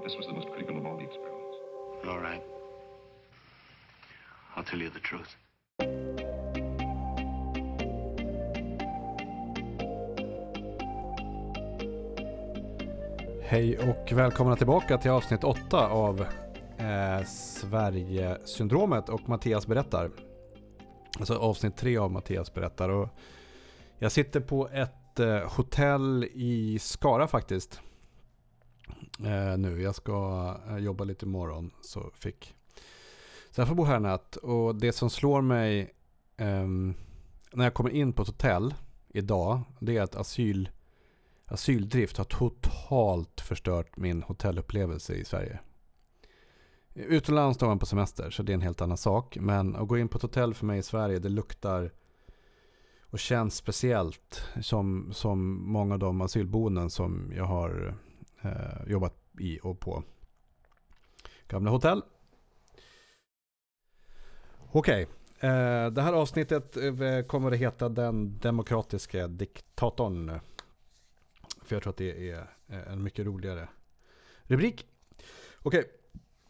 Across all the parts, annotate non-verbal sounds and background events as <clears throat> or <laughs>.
But this was the most critical of all the experiments. All right. I'll tell you the truth. Hej och välkomna tillbaka till avsnitt 8 av eh, Sverigesyndromet och Mattias berättar. Alltså avsnitt 3 av Mattias berättar. Och jag sitter på ett eh, hotell i Skara faktiskt. Eh, nu, jag ska eh, jobba lite imorgon så fick. Så jag får bo här en natt och det som slår mig eh, när jag kommer in på ett hotell idag. Det är att asyl asyldrift har totalt förstört min hotellupplevelse i Sverige. Utomlands då man på semester så det är en helt annan sak. Men att gå in på ett hotell för mig i Sverige det luktar och känns speciellt som, som många av de asylboenden som jag har Eh, jobbat i och på gamla hotell. Okej, okay. eh, det här avsnittet eh, kommer att heta Den demokratiska diktatorn. För jag tror att det är eh, en mycket roligare rubrik. Okej, okay.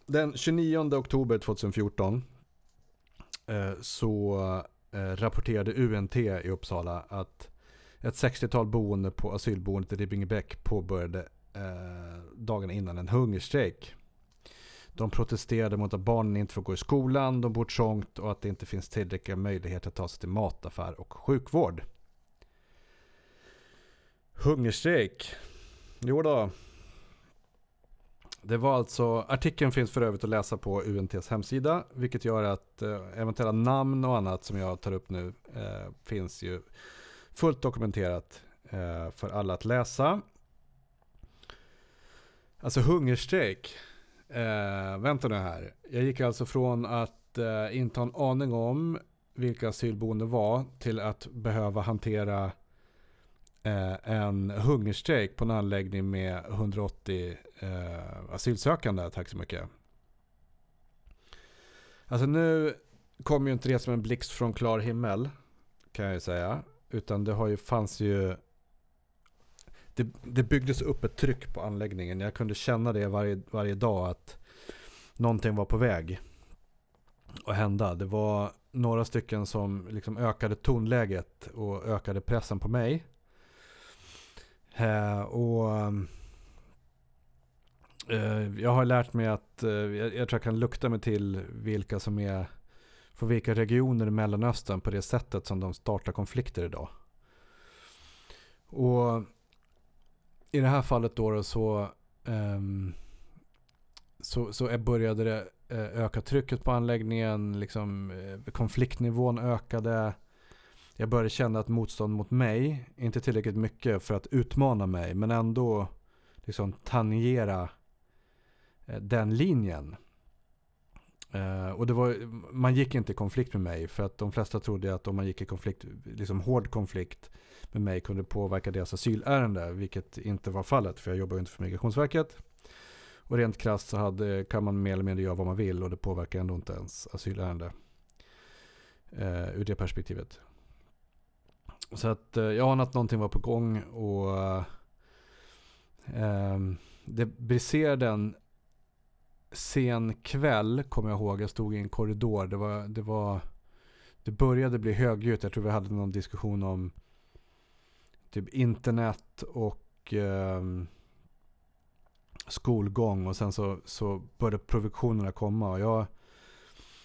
den 29 oktober 2014 eh, så eh, rapporterade UNT i Uppsala att ett 60-tal boende på asylboendet i Ribbingebäck påbörjade Eh, dagarna innan en hungerstrejk. De protesterade mot att barnen inte får gå i skolan, de bor trångt och att det inte finns tillräckliga möjligheter att ta sig till mataffär och sjukvård. Hungerstrejk. Jo då. Det var alltså, artikeln finns för övrigt att läsa på UNTs hemsida. Vilket gör att eh, eventuella namn och annat som jag tar upp nu eh, finns ju fullt dokumenterat eh, för alla att läsa. Alltså hungerstrejk. Eh, vänta nu här. Jag gick alltså från att eh, inte ha en aning om vilka asylboende var till att behöva hantera eh, en hungerstrejk på en anläggning med 180 eh, asylsökande. Tack så mycket. Alltså nu kommer ju inte det som en blixt från klar himmel. Kan jag ju säga. Utan det har ju, fanns ju... Det, det byggdes upp ett tryck på anläggningen. Jag kunde känna det varje, varje dag att någonting var på väg att hända. Det var några stycken som liksom ökade tonläget och ökade pressen på mig. Eh, och eh, jag har lärt mig att eh, jag, jag, tror jag kan lukta mig till vilka som är för vilka regioner i Mellanöstern på det sättet som de startar konflikter idag. Och i det här fallet då, så, um, så, så började det eh, öka trycket på anläggningen. Liksom, eh, konfliktnivån ökade. Jag började känna ett motstånd mot mig. Inte tillräckligt mycket för att utmana mig. Men ändå liksom tangera eh, den linjen. Uh, och det var, man gick inte i konflikt med mig. För att de flesta trodde att om man gick i konflikt, liksom hård konflikt med mig kunde påverka deras asylärende. Vilket inte var fallet. För jag jobbar ju inte för Migrationsverket. Och rent krasst så hade, kan man mer eller mindre göra vad man vill. Och det påverkar ändå inte ens asylärende. Eh, ur det perspektivet. Så att eh, jag anade att någonting var på gång och eh, det briserade en sen kväll kommer jag ihåg. Jag stod i en korridor. Det var, det var det började bli högljutt. Jag tror vi hade någon diskussion om typ internet och eh, skolgång. Och sen så, så började provisionerna komma. Och jag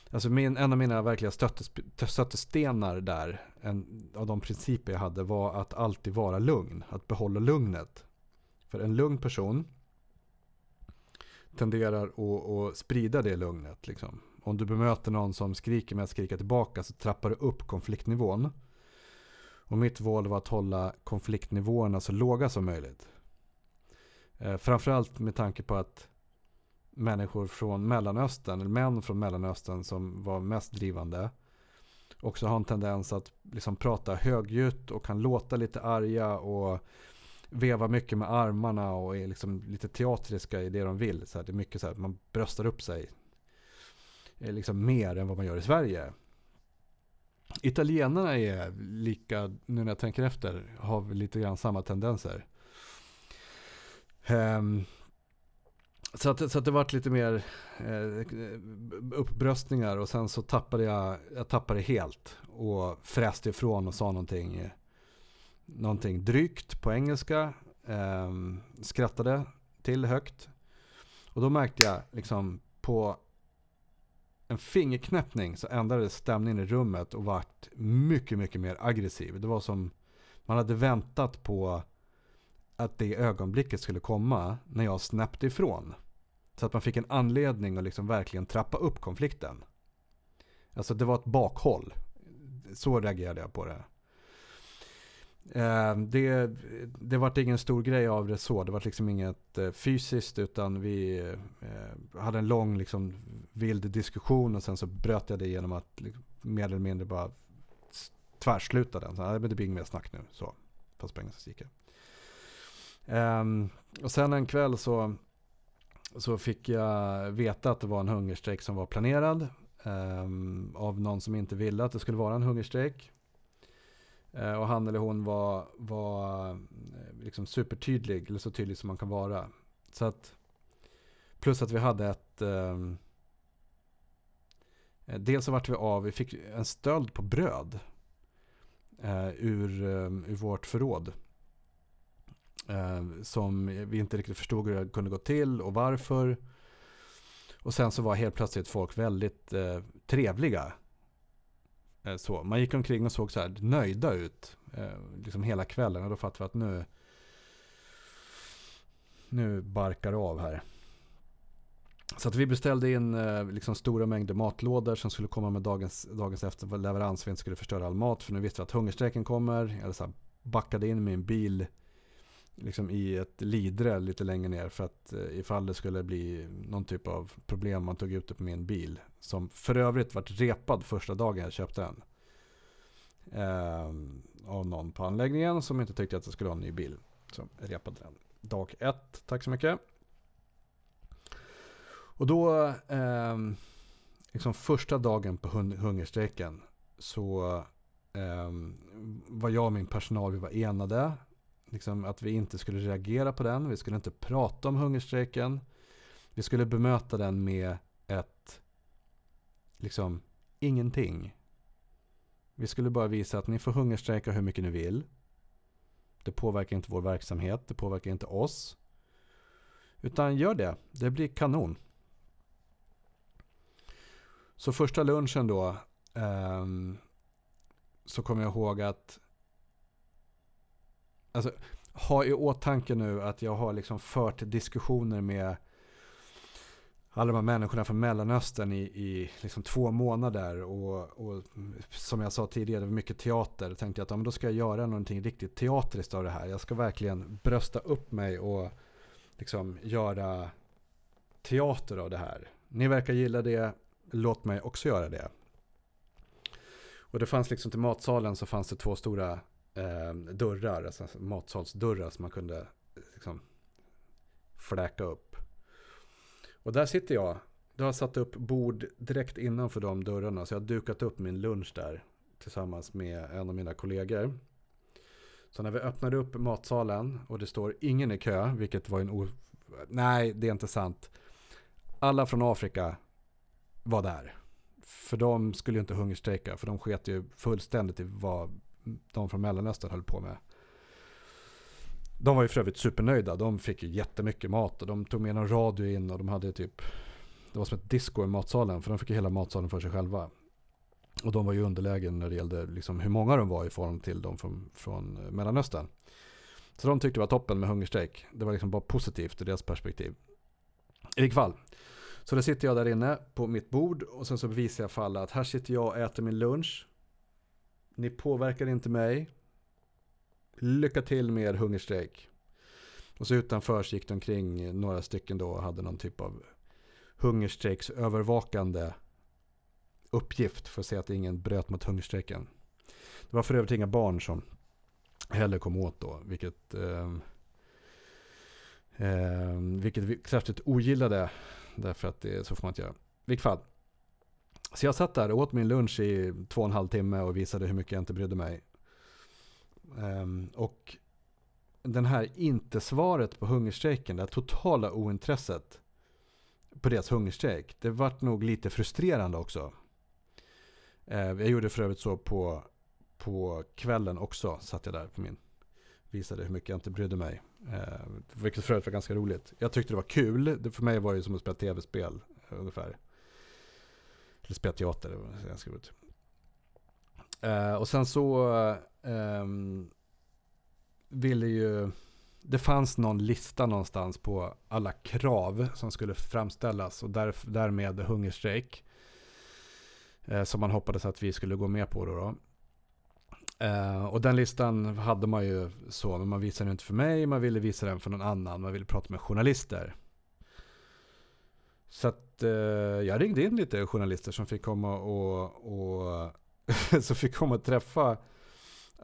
Alltså min, en av mina verkliga stötestenar där, en av de principer jag hade var att alltid vara lugn. Att behålla lugnet. För en lugn person tenderar att, att sprida det lugnet. Liksom. Om du bemöter någon som skriker med att skrika tillbaka så trappar du upp konfliktnivån. Och mitt val var att hålla konfliktnivåerna så låga som möjligt. Eh, framförallt med tanke på att människor från Mellanöstern, eller män från Mellanöstern som var mest drivande. Också har en tendens att liksom prata högljutt och kan låta lite arga och veva mycket med armarna och är liksom lite teatriska i det de vill. Så här, det är mycket så här, man bröstar upp sig eh, liksom mer än vad man gör i Sverige. Italienarna är lika, nu när jag tänker efter, har lite grann samma tendenser. Um, Så att, så att det vart lite mer eh, uppbröstningar och sen så tappade jag, jag tappade helt. Och fräste ifrån och sa någonting, någonting drygt på engelska. Eh, skrattade till högt. Och då märkte jag liksom på en fingerknäppning så ändrades stämningen i rummet och vart mycket, mycket mer aggressiv. Det var som man hade väntat på att det ögonblicket skulle komma när jag snäppte ifrån. Så att man fick en anledning att liksom verkligen trappa upp konflikten. Alltså det var ett bakhåll. Så reagerade jag på det. Eh, det, det vart ingen stor grej av det så. Det vart liksom inget eh, fysiskt utan vi eh, hade en lång liksom, vild diskussion och sen så bröt jag det genom att liksom, mer eller mindre bara tvärsluta den. Så, det blir inget mer snack nu. Så, fast på engelska gick um, Och sen en kväll så, så fick jag veta att det var en hungerstrejk som var planerad. Um, av någon som inte ville att det skulle vara en hungerstrejk. Eh, och han eller hon var, var eh, liksom supertydlig, eller så tydlig som man kan vara. Så att, plus att vi hade ett ehm, Eh, Dels så vart vi av, vi fick en stöld på bröd eh, ur, eh, ur vårt förråd. Eh, som vi inte riktigt förstod hur det kunde gå till och varför. Och sen så var helt plötsligt folk väldigt eh, trevliga. Eh, så. Man gick omkring och såg så här nöjda ut eh, liksom hela kvällen. Och då fattade vi att nu, nu barkar det av här. Så att vi beställde in eh, liksom stora mängder matlådor som skulle komma med dagens, dagens efter leverans. Vi inte skulle förstöra all mat för nu visste vi att hungerstrejken kommer. Jag så här backade in min bil liksom i ett lidre lite längre ner för att ifall det skulle bli någon typ av problem man tog ut det på min bil. Som för övrigt vart repad första dagen jag köpte den. Eh, av någon på anläggningen som inte tyckte att jag skulle ha en ny bil. Så repade den dag ett. Tack så mycket. Och då, eh, liksom första dagen på hungerstrejken så eh, var jag och min personal, vi var enade. Liksom att vi inte skulle reagera på den, vi skulle inte prata om hungerstrejken. Vi skulle bemöta den med ett, liksom, ingenting. Vi skulle bara visa att ni får hungerstrejka hur mycket ni vill. Det påverkar inte vår verksamhet, det påverkar inte oss. Utan gör det, det blir kanon. Så första lunchen då eh, så kommer jag ihåg att alltså, ha i åtanke nu att jag har liksom fört diskussioner med alla de här människorna från Mellanöstern i, i liksom två månader. Och, och, som jag sa tidigare, det var mycket teater. Då tänkte jag att ja, men då ska jag göra någonting riktigt teatriskt av det här. Jag ska verkligen brösta upp mig och liksom göra teater av det här. Ni verkar gilla det låt mig också göra det. Och det fanns liksom till matsalen så fanns det två stora eh, dörrar, alltså matsalsdörrar som man kunde liksom fläka upp. Och där sitter jag. Jag har satt upp bord direkt innanför de dörrarna. Så jag har dukat upp min lunch där tillsammans med en av mina kollegor. Så när vi öppnade upp matsalen och det står ingen i kö, vilket var en o... Nej, det är inte sant. Alla från Afrika var där. För de skulle ju inte hungerstrejka, för de sket ju fullständigt i vad de från Mellanöstern höll på med. De var ju för övrigt supernöjda. De fick ju jättemycket mat och de tog med en radio in och de hade typ Det var som ett disco i matsalen för de fick ju hela matsalen för sig själva. Och de var ju underlägen när det gällde liksom hur många de var i förhållande till de från, från Mellanöstern. Så de tyckte det var toppen med hungerstrejk. Det var liksom bara positivt ur deras perspektiv. I vilket fall. Så då sitter jag där inne på mitt bord och sen så visar jag för alla att här sitter jag och äter min lunch. Ni påverkar inte mig. Lycka till med er hungerstrejk. Och så utanför så gick det omkring några stycken då och hade någon typ av hungerstrejksövervakande uppgift för att se att ingen bröt mot hungerstrejken. Det var för övrigt inga barn som heller kom åt då, vilket, eh, eh, vilket vi kraftigt ogillade Därför att det, så får man inte göra. I vilket fall. Så jag satt där och åt min lunch i två och en halv timme och visade hur mycket jag inte brydde mig. Um, och den här inte-svaret på hungerstrejken, det här totala ointresset. på deras hungerstrejk. Det vart nog lite frustrerande också. Ehm, jag gjorde för övrigt så på, på kvällen också. Satt jag där på min. Visade hur mycket jag inte brydde mig. Eh, vilket för övrigt var ganska roligt. Jag tyckte det var kul. Det, för mig var det som att spela tv-spel ungefär. Eller spela teater. Det var ganska roligt. Eh, och sen så eh, ville ju... Det fanns någon lista någonstans på alla krav som skulle framställas och där, därmed hungerstrejk. Eh, som man hoppades att vi skulle gå med på då. då. Uh, och den listan hade man ju så, men man visade den inte för mig, man ville visa den för någon annan, man ville prata med journalister. Så att uh, jag ringde in lite journalister som fick komma och, och <laughs> som fick komma och träffa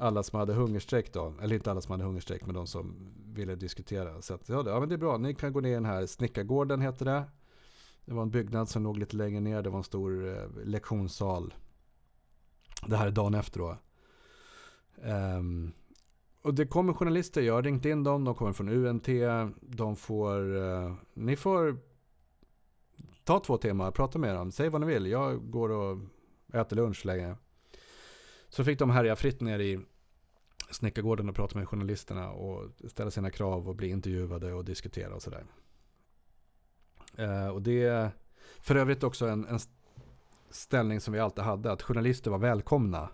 alla som hade hungerstrejk då. Eller inte alla som hade hungerstrejk, men de som ville diskutera. Så att, ja, ja men det är bra, ni kan gå ner i den här Snickargården heter det. Det var en byggnad som låg lite längre ner, det var en stor eh, lektionssal. Det här är dagen efter då. Um, och det kommer journalister, jag har ringt in dem, de kommer från UNT. De får, uh, ni får ta två timmar, prata med dem, säg vad ni vill. Jag går och äter lunch länge. Så fick de härja fritt ner i Snickargården och prata med journalisterna och ställa sina krav och bli intervjuade och diskutera och sådär. Uh, och det är för övrigt också en, en ställning som vi alltid hade, att journalister var välkomna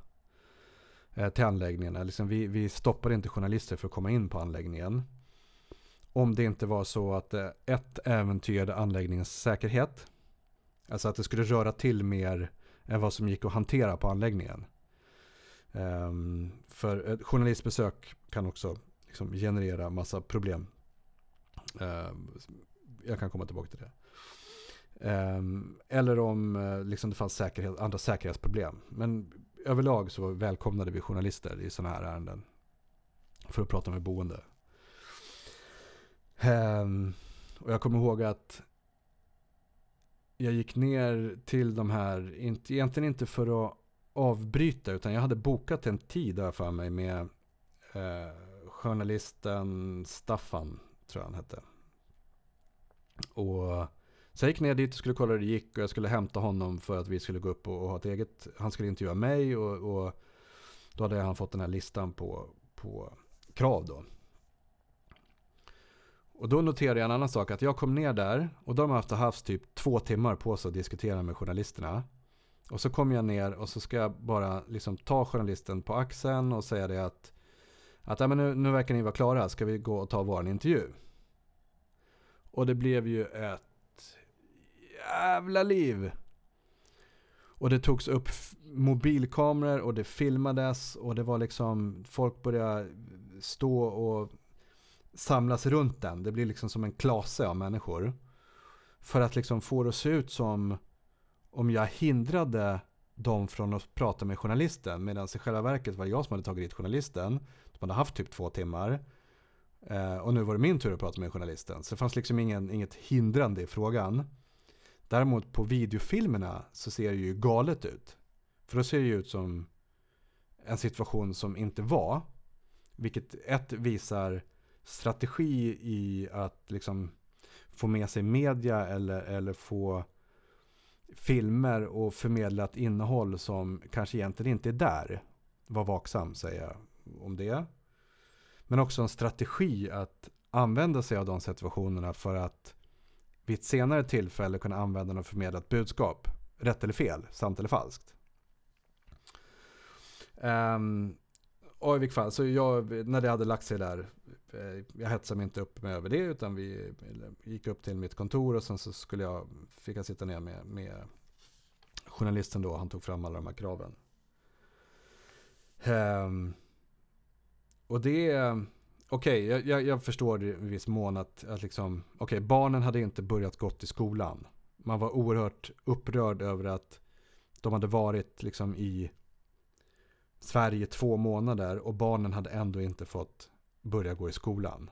Eh, till anläggningen. Liksom vi, vi stoppade inte journalister för att komma in på anläggningen. Om det inte var så att eh, ett äventyrade anläggningens säkerhet. Alltså att det skulle röra till mer än vad som gick att hantera på anläggningen. Um, för ett journalistbesök kan också liksom generera massa problem. Ehm, jag kan komma tillbaka till det. Um, eller om uh, liksom det fanns säkerhet, andra säkerhetsproblem. Men överlag så välkomnade vi journalister i sådana här ärenden. För att prata med boende. Um, och jag kommer ihåg att jag gick ner till de här, inte, egentligen inte för att avbryta, utan jag hade bokat en tid där för mig med eh, journalisten Staffan, tror jag han hette. Och så jag gick ner dit och skulle kolla hur det gick och jag skulle hämta honom för att vi skulle gå upp och, och ha ett eget, han skulle intervjua mig och, och då hade han fått den här listan på, på krav då. Och då noterade jag en annan sak, att jag kom ner där och de har haft, haft typ två timmar på sig att diskutera med journalisterna. Och så kom jag ner och så ska jag bara liksom ta journalisten på axeln och säga det att, att ja, men nu, nu verkar ni vara klara, ska vi gå och ta vår intervju? Och det blev ju ett jävla liv. Och det togs upp mobilkameror och det filmades och det var liksom folk började stå och samlas runt den. Det blir liksom som en klase av människor. För att liksom få det att se ut som om jag hindrade dem från att prata med journalisten. Medan i själva verket var det jag som hade tagit dit journalisten. De hade haft typ två timmar. Eh, och nu var det min tur att prata med journalisten. Så det fanns liksom ingen, inget hindrande i frågan. Däremot på videofilmerna så ser det ju galet ut. För då ser det ju ut som en situation som inte var. Vilket ett visar strategi i att liksom få med sig media eller, eller få filmer och förmedlat innehåll som kanske egentligen inte är där. Var vaksam säger jag om det. Men också en strategi att använda sig av de situationerna för att vid ett senare tillfälle kunna använda något förmedlat förmedla ett budskap. Rätt eller fel, sant eller falskt. Ehm, um, och i vilket fall, så jag, när det hade lagt sig där, Typ, eh, jag hetsade mig inte upp med över det utan vi gick upp till mitt kontor och sen så skulle jag, fick jag sitta ner med, med journalisten då, han tog fram alla de här kraven. Um, och det okej, okay, jag, jag, jag, förstår i viss mån att, att liksom, okay, barnen hade inte börjat gått i skolan. Man var oerhört upprörd över att de hade varit liksom i Sverige två månader och barnen hade ändå inte fått börja gå i skolan.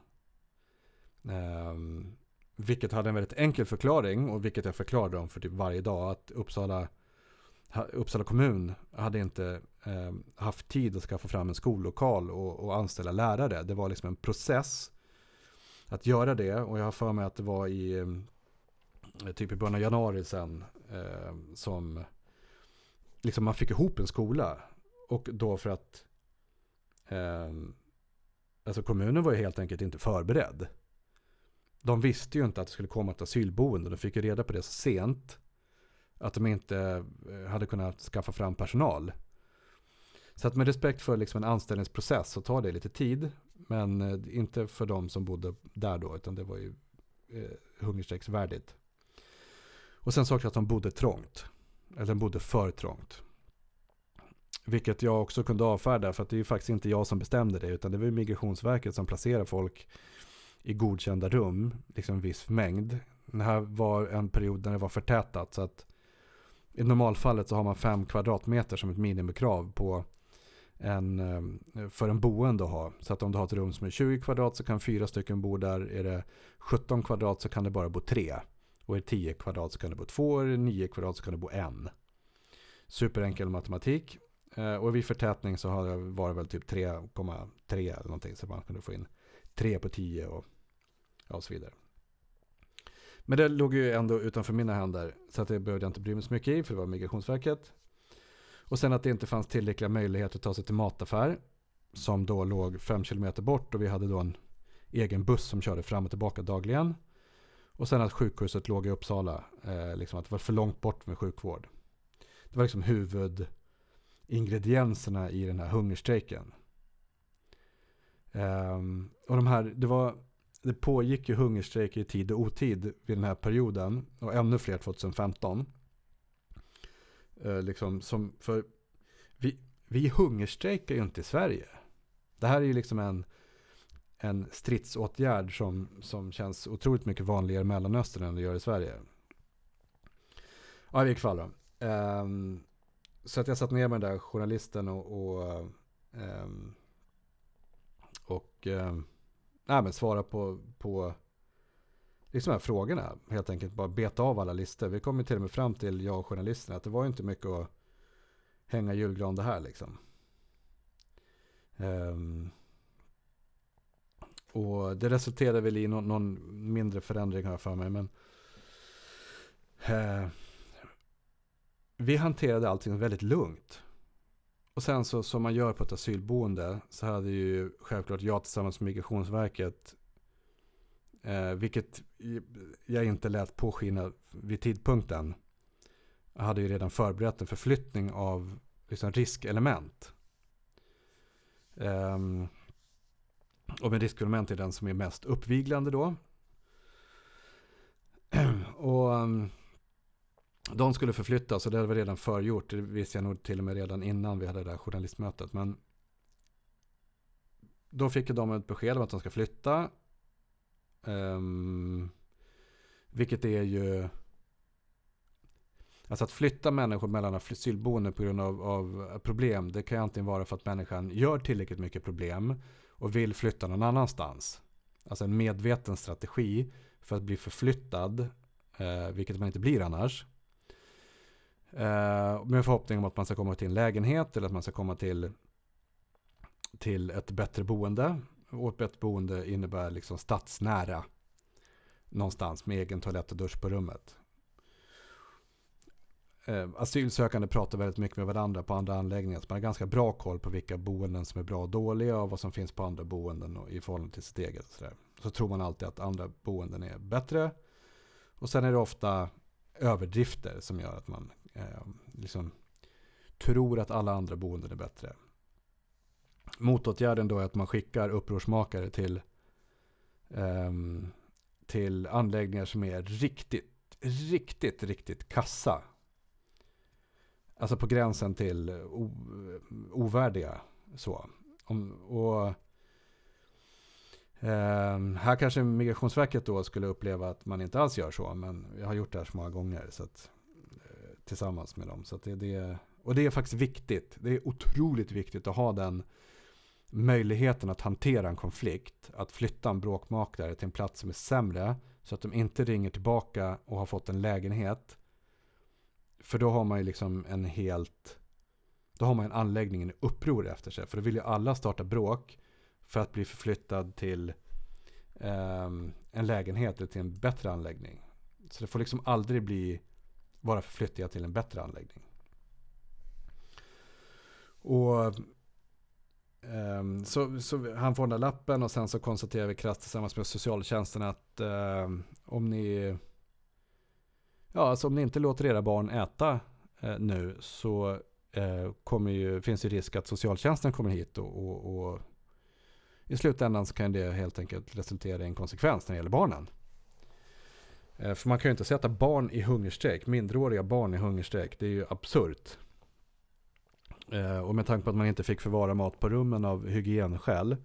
Um, vilket hade en väldigt enkel förklaring och vilket jag förklarade dem för typ varje dag. Att Uppsala, Uppsala kommun hade inte eh, haft tid att skaffa fram en skollokal och, och, anställa lärare. Det var liksom en process att göra det och jag har för mig att det var i, ehm, typ i början av januari sen, eh, som liksom man fick ihop en skola. Och då för att eh, alltså kommunen var ju helt enkelt inte förberedd. De visste ju inte att det skulle komma ett asylboende. De fick ju reda på det så sent att de inte eh, hade kunnat skaffa fram personal. Så att med respekt för liksom en anställningsprocess så tar det lite tid. Men eh, inte för de som bodde där då, utan det var ju eh, hungerstrejksvärdigt. Och sen såg att de bodde trångt. Eller de bodde för trångt. Vilket jag också kunde avfärda för att det är ju faktiskt inte jag som bestämde det utan det var ju Migrationsverket som placerade folk i godkända rum, liksom en viss mängd. Det här var en period när det var förtätat så att i normalfallet så har man fem kvadratmeter som ett minimikrav på en, eh, för en boende att ha. Så att om du har ett rum som är 20 kvadrat så kan fyra stycken bo där. Är det 17 kvadrat så kan det bara bo tre. Och är det 10 kvadrat så kan det bo två. Och är det 9 kvadrat så kan det bo en. Superenkel matematik. Eh, och vid förtätning så har det varit väl typ 3,3 eller någonting. Så man kunde få in 3 på 10 och, och så vidare. Men det låg ju ändå utanför mina händer. Så att det behövde jag inte bry mig så mycket i. För det var Migrationsverket. Och sen att det inte fanns tillräckliga möjligheter att ta sig till mataffär. Som då låg 5 km bort. Och vi hade då en egen buss som körde fram och tillbaka dagligen. Och sen att sjukhuset låg i Uppsala. Eh, liksom att det var för långt bort med sjukvård. Det var liksom huvud ingredienserna i den här hungerstrejken. Um, och de här, det, var, det pågick ju hungerstrejker i tid och otid vid den här perioden. Och ännu fler 2015. Uh, eh, liksom som, för vi, vi hungerstrejkar ju inte i Sverige. Det här är ju liksom en en stridsåtgärd som, som känns otroligt mycket vanligare i Mellanöstern än det gör i Sverige. Ja, i vilket fall då. Um, så att jag satt ner med den där journalisten och, och, um, och um, nej, men svara på, på liksom här frågorna. Helt enkelt bara beta av alla listor. Vi kom ju till och med fram till, jag och journalisten, att det var ju inte mycket att hänga julgran det här liksom. Um, och det resulterade väl i någon, någon mindre förändring här för mig. Men eh, vi hanterade allting väldigt lugnt. Och sen så som man gör på ett asylboende så hade ju självklart jag tillsammans med Migrationsverket eh, vilket jag inte lät påskina vid tidpunkten. Jag hade ju redan förberett en förflyttning av liksom, riskelement. Um, och med riskelement är den som är mest uppviglande då. <clears throat> Och um, de skulle förflyttas och det var redan förgjort. Det visste jag nog till och med redan innan vi hade det där journalistmötet. Men då fick de ett besked om att de ska flytta. Um, vilket är ju... Alltså att flytta människor mellan asylboenden på grund av, av, problem. Det kan ju antingen vara för att människan gör tillräckligt mycket problem och vill flytta någon annanstans. Alltså en medveten strategi för att bli förflyttad, eh, vilket man inte blir annars. Eh, med förhoppning om att man ska komma till en lägenhet eller att man ska komma till, till ett bättre boende. Och ett bättre boende innebär liksom stadsnära. Någonstans med egen toalett och dusch på rummet eh, asylsökande pratar väldigt mycket med varandra på andra anläggningar. Så man har ganska bra koll på vilka boenden som är bra och dåliga och vad som finns på andra boenden och i förhållande till sitt eget. Så, så tror man alltid att andra boenden är bättre. Och sen är det ofta överdrifter som gör att man Ehm, liksom tror att alla andra boenden är bättre. Motåtgärden då är att man skickar upprorsmakare till, eh, till anläggningar som är riktigt, riktigt, riktigt kassa. Alltså på gränsen till ovärdiga. Så. Om, och, eh, här kanske Migrationsverket då skulle uppleva att man inte alls gör så. Men jag har gjort det här så många gånger. Så att, eh, tillsammans med dem. Så det, det, och det är faktiskt viktigt. Det är otroligt viktigt att ha den möjligheten att hantera en konflikt. Att flytta en bråkmakare till en plats som är sämre. Så att de inte ringer tillbaka och har fått en lägenhet för då har man ju liksom en helt... Då har man en anläggning i uppror efter sig. För då vill ju alla starta bråk för att bli förflyttad till eh, en lägenhet eller till en bättre anläggning. Så det får liksom aldrig bli vara förflyttningar till en bättre anläggning. Och um, så, så, han får den där lappen och sen så konstaterar vi krasst tillsammans med socialtjänsten att um, om ni Ja, alltså om ni inte låter era barn äta eh, nu så eh, kommer ju, finns det risk att socialtjänsten kommer hit och, och, och, i slutändan så kan det helt enkelt resultera i en konsekvens när det gäller barnen. Eh, för man kan ju inte sätta barn i hungerstrejk, mindreåriga barn i hungerstrejk. Det är ju absurt. Eh, och med tanke på att man inte fick förvara mat på rummen av hygienskäl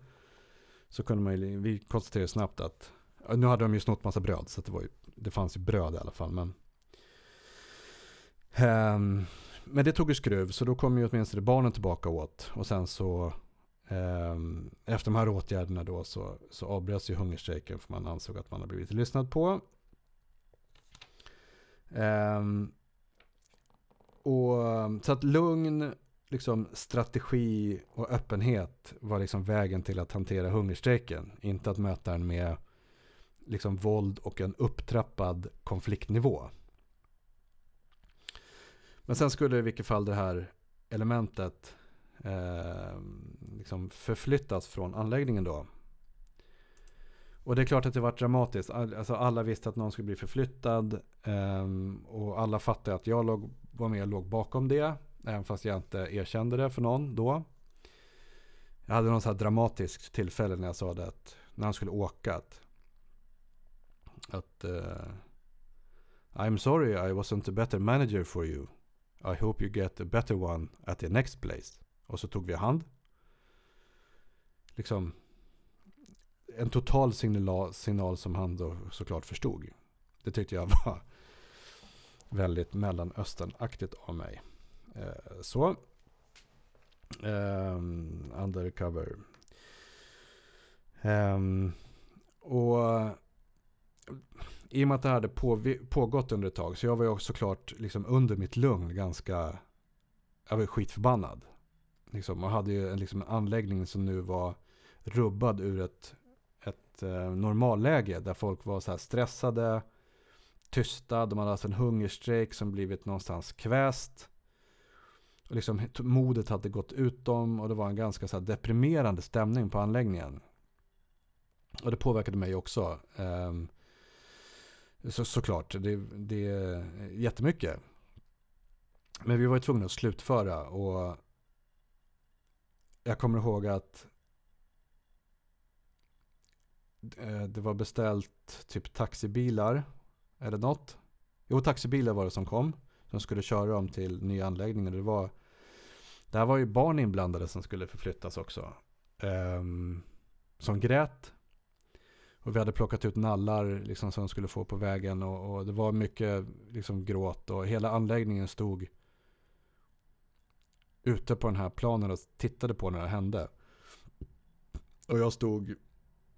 så kunde man ju, vi konstaterade snabbt att nu hade de ju snott massa bröd så det, var ju, det fanns ju bröd i alla fall. Men, um, men det tog ju skruv så då kom ju åtminstone barnen tillbaka åt. Och sen så um, efter de här åtgärderna då så, så avbröts ju hungerstrejken för man ansåg att man hade blivit lyssnad på. Um, och, så att lugn, liksom, strategi och öppenhet var liksom vägen till att hantera hungerstrejken. Inte att möta den med liksom, våld och en upptrappad konfliktnivå. Men sen skulle i vilket fall det här elementet eh, liksom förflyttas från anläggningen då. Och det är klart att det var dramatiskt. Alltså alla visste att någon skulle bli förflyttad. Ehm, och alla fattade att jag låg, var med och låg bakom det. Även fast jag inte erkände det för någon då. Jag hade någon så här dramatiskt tillfälle när jag sa det. Att, när han skulle åka. Att, att uh, I'm sorry I wasn't a better manager for you. I hope you get a better one at the next place. Och så tog vi hand. Liksom en total signal, signal som han då såklart förstod. Det tyckte jag <laughs> var väldigt mellanösternaktigt av mig. Eh, så. Ehm, undercover. Ehm, och i och med att det hade på, pågått under ett tag så jag var ju också såklart liksom under mitt lugn ganska, jag var skitförbannad. Liksom, och hade ju en, liksom, en anläggning som nu var rubbad ur ett eh, normalläge där folk var så här stressade, tysta, de hade haft en hungerstrejk som blivit någonstans kväst. Och liksom, modet hade gått ut dem och det var en ganska så deprimerande stämning på anläggningen. Och det påverkade mig också. Eh, så, såklart, det, det är jättemycket. Men vi var ju tvungna att slutföra och jag kommer ihåg att Eh, det var beställt typ taxibilar. Eller något. Jo, taxibilar var det som kom. Som skulle köra dem till nya anläggningar. Det var, där var ju barn inblandade som skulle förflyttas också. Um, som grät. Och vi hade plockat ut nallar liksom, som de skulle få på vägen. Och, och, det var mycket liksom, gråt. Och hela anläggningen stod ute på den här planen och tittade på när det hände. Och jag stod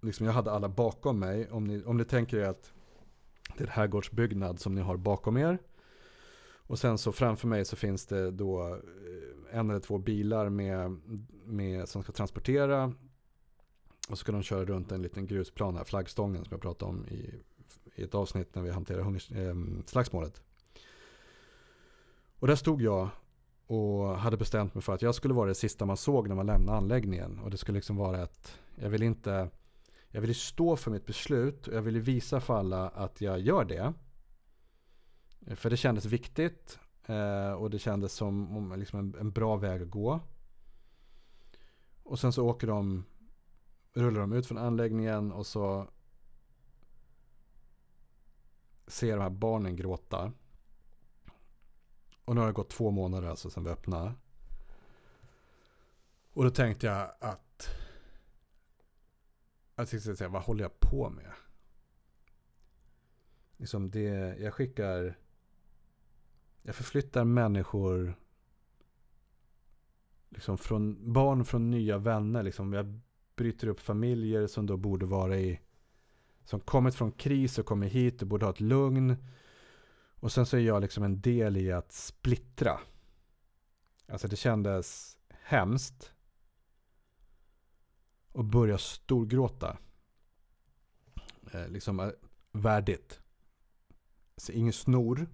liksom jag hade alla bakom mig. Om ni, om ni tänker er att det är en herrgårdsbyggnad som ni har bakom er. Och sen så framför mig så finns det då eh, en eller två bilar med, med, som ska transportera. Och så ska de köra runt en liten grusplan här, flaggstången som jag pratade om i, i ett avsnitt när vi hanterade hungers, eh, slagsmålet. Och där stod jag och hade bestämt mig för att jag skulle vara det sista man såg när man lämnade anläggningen. Och det skulle liksom vara ett, jag vill inte jag ville stå för mitt beslut och jag ville visa för alla att jag gör det. För det kändes viktigt eh, och det kändes som liksom en, bra väg att gå. Och sen så åker de, rullar de ut från anläggningen och så ser de här barnen gråta. Och nu har det gått två månader alltså sedan vi öppnade. Och då tänkte jag att jag tänkte säga, vad håller jag på med? Liksom det, jag skickar... Jag förflyttar människor liksom från barn från nya vänner. Liksom. Jag bryter upp familjer som då borde vara i... Som kommit från kris och kommer hit och borde ha ett lugn. Och sen så är jag liksom en del i att splittra. Alltså det kändes hemskt och börja storgråta. Eh, liksom eh, värdigt. Så ingen snor.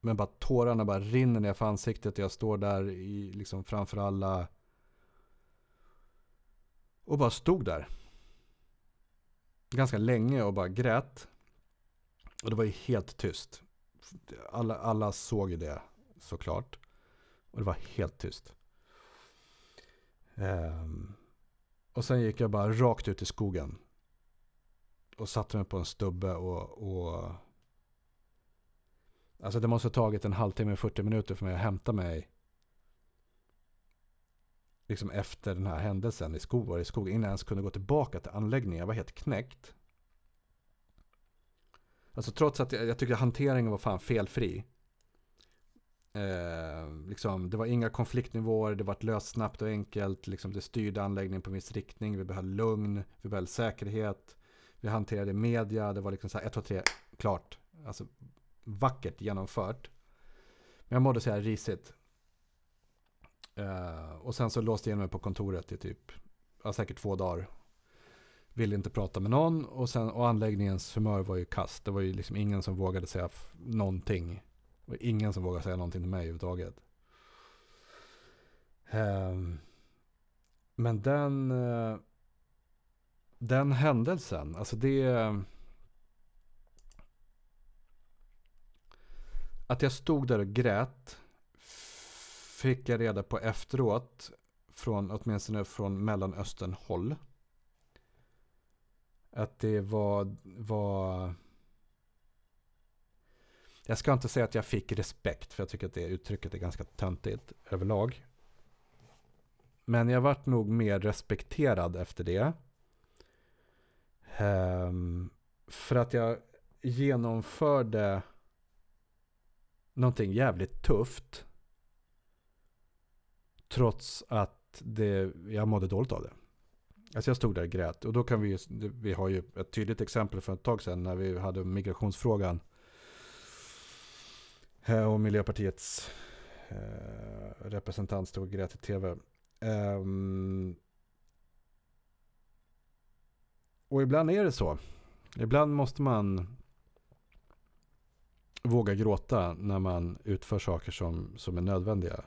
Men bara tårarna bara rinner ner för ansiktet. Jag står där i, liksom framför alla. Och bara stod där. Ganska länge och bara grät. Och det var ju helt tyst. Alla, alla såg ju det såklart. Och det var helt tyst. Um, och sen gick jag bara rakt ut i skogen. Och satte mig på en stubbe och, och Alltså det måste ha tagit en halvtimme, 40 minuter för mig att hämta mig. Liksom efter den här händelsen i skogen, i skogen innan jag ens kunde gå tillbaka till anläggningen. Jag var helt knäckt. Alltså trots att jag, jag tyckte hanteringen var fan felfri. Eh, liksom, det var inga konfliktnivåer, det var löst snabbt och enkelt. Liksom, det styrde anläggningen på en viss riktning. Vi behöll lugn, vi behöll säkerhet. Vi hanterade media, det var liksom så här 1, 2, 3, klart. Alltså vackert genomfört. Men jag mådde så här risigt. Eh, och sen så låste jag in mig på kontoret i typ, ja, säkert två dagar. Ville inte prata med någon och, sen, och anläggningens humör var ju kast. Det var ju liksom ingen som vågade säga någonting. Det var ingen som vågade säga någonting till mig överhuvudtaget. Ehm, men den, eh, den händelsen, alltså det... Att jag stod där och grät fick jag reda på efteråt, från, åtminstone från Mellanöstern håll. Att det var, var... Jag ska inte säga att jag fick respekt, för jag tycker att det uttrycket är ganska töntigt överlag. Men jag vart nog mer respekterad efter det. Um, för att jag genomförde någonting jävligt tufft. Trots att det, jag mådde dåligt av det. Alltså jag stod där och grät. Och då kan vi, vi har ju ett tydligt exempel för ett tag sedan när vi hade migrationsfrågan. Eh, och Miljöpartiets eh, representant stod och grät i tv. Ehm, och ibland är det så. Ibland måste man våga gråta när man utför saker som, som är nödvändiga.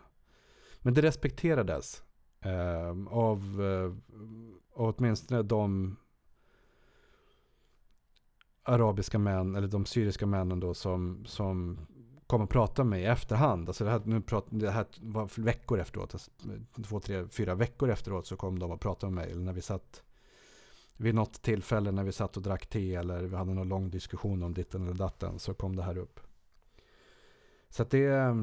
Men det respekterades ehm, eh, av, eh, åtminstone de arabiska män, eller de syriska männen då som, som kom och pratade med mig i efterhand. Alltså det här, nu prat, det här var veckor efteråt, alltså två, tre, fyra veckor efteråt så kom de och pratade med mig. Eller när vi satt vid något tillfälle när vi satt och drack te eller vi hade någon lång diskussion om ditten eller datten så kom det här upp. Så att det,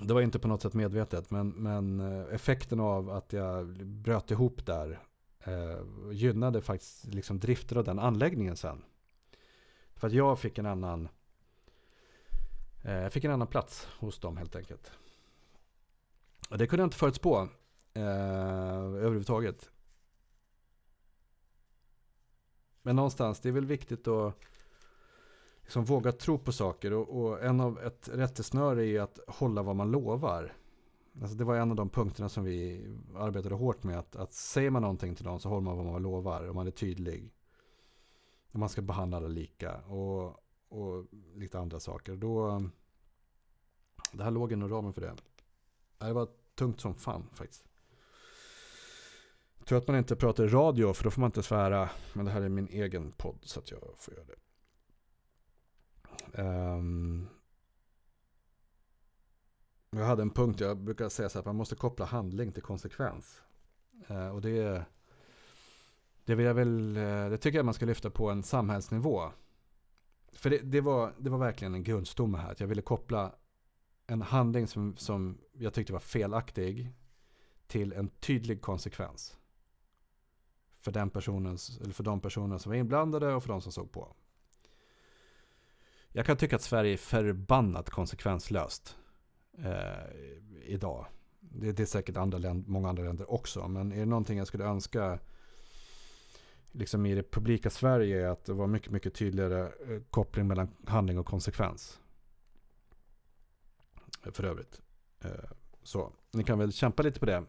det var inte på något sätt medvetet men, men eh, effekten av att jag bröt ihop där eh, gynnade faktiskt liksom driften av den anläggningen sen. För att jag fick en annan jag fick en annan plats hos dem helt enkelt. Och det kunde jag inte förutspå eh, överhuvudtaget. Men någonstans, det är väl viktigt att liksom våga tro på saker. Och, och, en av ett rättesnöre är att hålla vad man lovar. Alltså det var en av de punkterna som vi arbetade hårt med. Att, att säger man någonting till någon så håller man vad man lovar. Och man är tydlig. Och man ska behandla alla lika. Och, och lite andra saker. Då, det här låg inom ramen för det. Det var tungt som fan faktiskt. Tur att man inte pratar i radio för då får man inte svära. Men det här är min egen podd så att jag får göra det. Um, jag hade en punkt, jag brukar säga så här, att man måste koppla handling till konsekvens. Uh, och det, det, vill jag väl, eh, det tycker jag man ska lyfta på en samhällsnivå. För det, det, var, det var verkligen en grundstomme här. Att jag ville koppla en handling som, som jag tyckte var felaktig till en tydlig konsekvens för, den personens, eller för de personer som var inblandade och för de som såg på. Jag kan tycka att Sverige är förbannat konsekvenslöst eh, idag. Det, det, är säkert andra länder, många andra länder också. Men är det någonting jag skulle önska liksom i det publika Sverige är att det var mycket, mycket tydligare eh, koppling mellan handling och konsekvens. För övrigt. Eh, så ni kan väl kämpa lite på det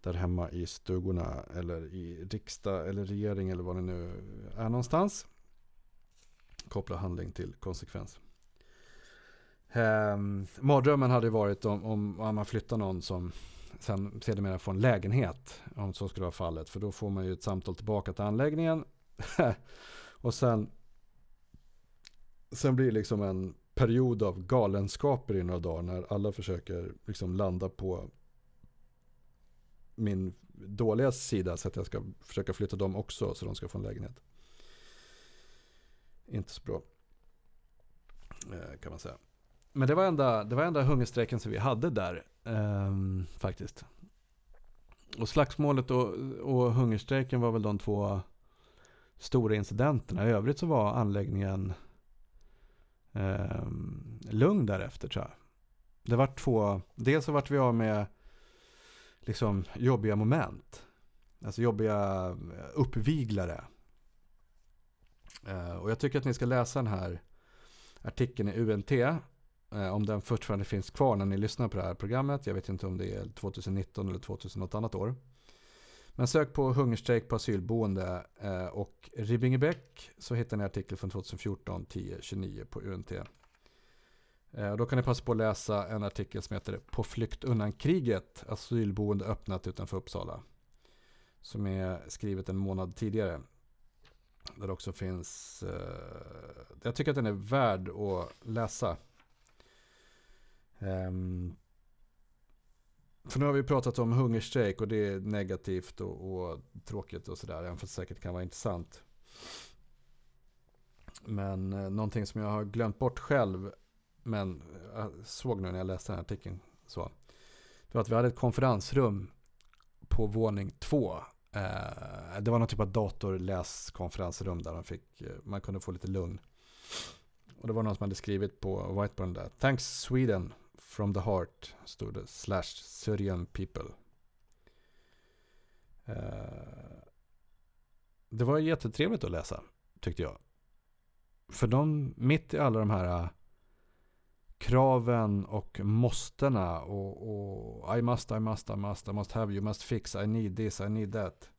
där hemma i stugorna eller i riksdag eller regering eller vad det nu är någonstans. Koppla handling till konsekvens. Um, mardrömmen hade varit om, om man flyttar någon som sen sedermera få en lägenhet. Om så skulle vara fallet. För då får man ju ett samtal tillbaka till anläggningen. <laughs> och sen, sen blir det liksom en period av galenskaper i några dagar. När alla försöker liksom landa på min dåliga sida. Så att jag ska försöka flytta dem också. Så de ska få en lägenhet. Inte så bra. Eh, kan man säga. Men det var enda, det var enda hungerstrejken som vi hade där. Um, faktiskt. Och slagsmålet och, och hungerstrejken var väl de två stora incidenterna. I övrigt så var anläggningen um, lugn därefter tror jag. Det var två, dels så vart vi av med liksom jobbiga moment. Alltså jobbiga eh, uppviglare. Uh, och jag tycker att ni ska läsa den här artikeln i UNT Eh, om den fortfarande finns kvar när ni lyssnar på det här programmet. Jag vet inte om det är 2019 eller 2000 något annat år. Men sök på hungerstrejk på asylboende eh, och Ribbingebäck så hittar ni artikel från 2014 10-29 på UNT. Eh, då kan ni passa på att läsa en artikel som heter På flykt undan kriget, asylboende öppnat utanför Uppsala. Som är skrivet en månad tidigare. Där det också finns, eh, jag tycker att den är värd att läsa. Um, för nu har vi pratat om hungerstrejk och det är negativt och, och tråkigt och sådär. Även fast det säkert kan vara intressant. Men eh, någonting som jag har glömt bort själv. Men jag såg nu när jag läste den här artikeln. Så, det var att vi hade ett konferensrum på våning två. Eh, det var någon typ av datorläskonferensrum där man, fick, eh, man kunde få lite lugn. Och det var någon som hade skrivit på whiteboarden där. Thanks Sweden From the Heart stod det. Slash Syrian People. Uh, det var jättetrevligt att läsa, tyckte jag. För de, mitt i alla de här eh, kraven och måstena och, och I must, I must, I must, I must have, you must fix, I need this, I need that.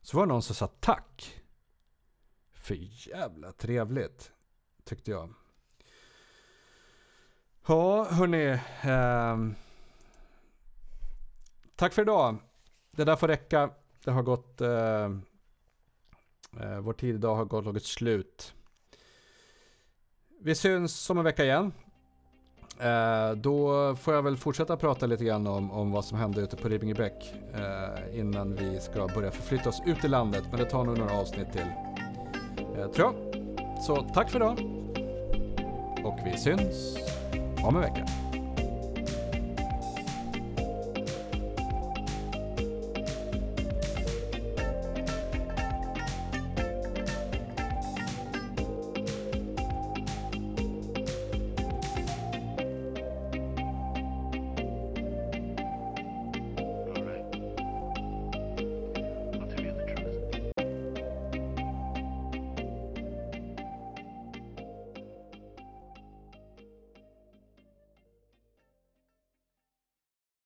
Så var det någon som sa tack. För jävla trevligt, tyckte jag. Ja, hörni. Eh, tack för idag. Det där får räcka. Det har gått... Ehm, eh, vår tid idag har gått något slut. Vi syns om en vecka igen. Eh, då får jag väl fortsätta prata lite grann om, om vad som hände ute på Ribbingebäck eh, innan vi ska börja förflytta oss ut i landet. Men det tar nog några avsnitt till. Eh, tror jag. Så tack för idag. Och vi syns om en vecka.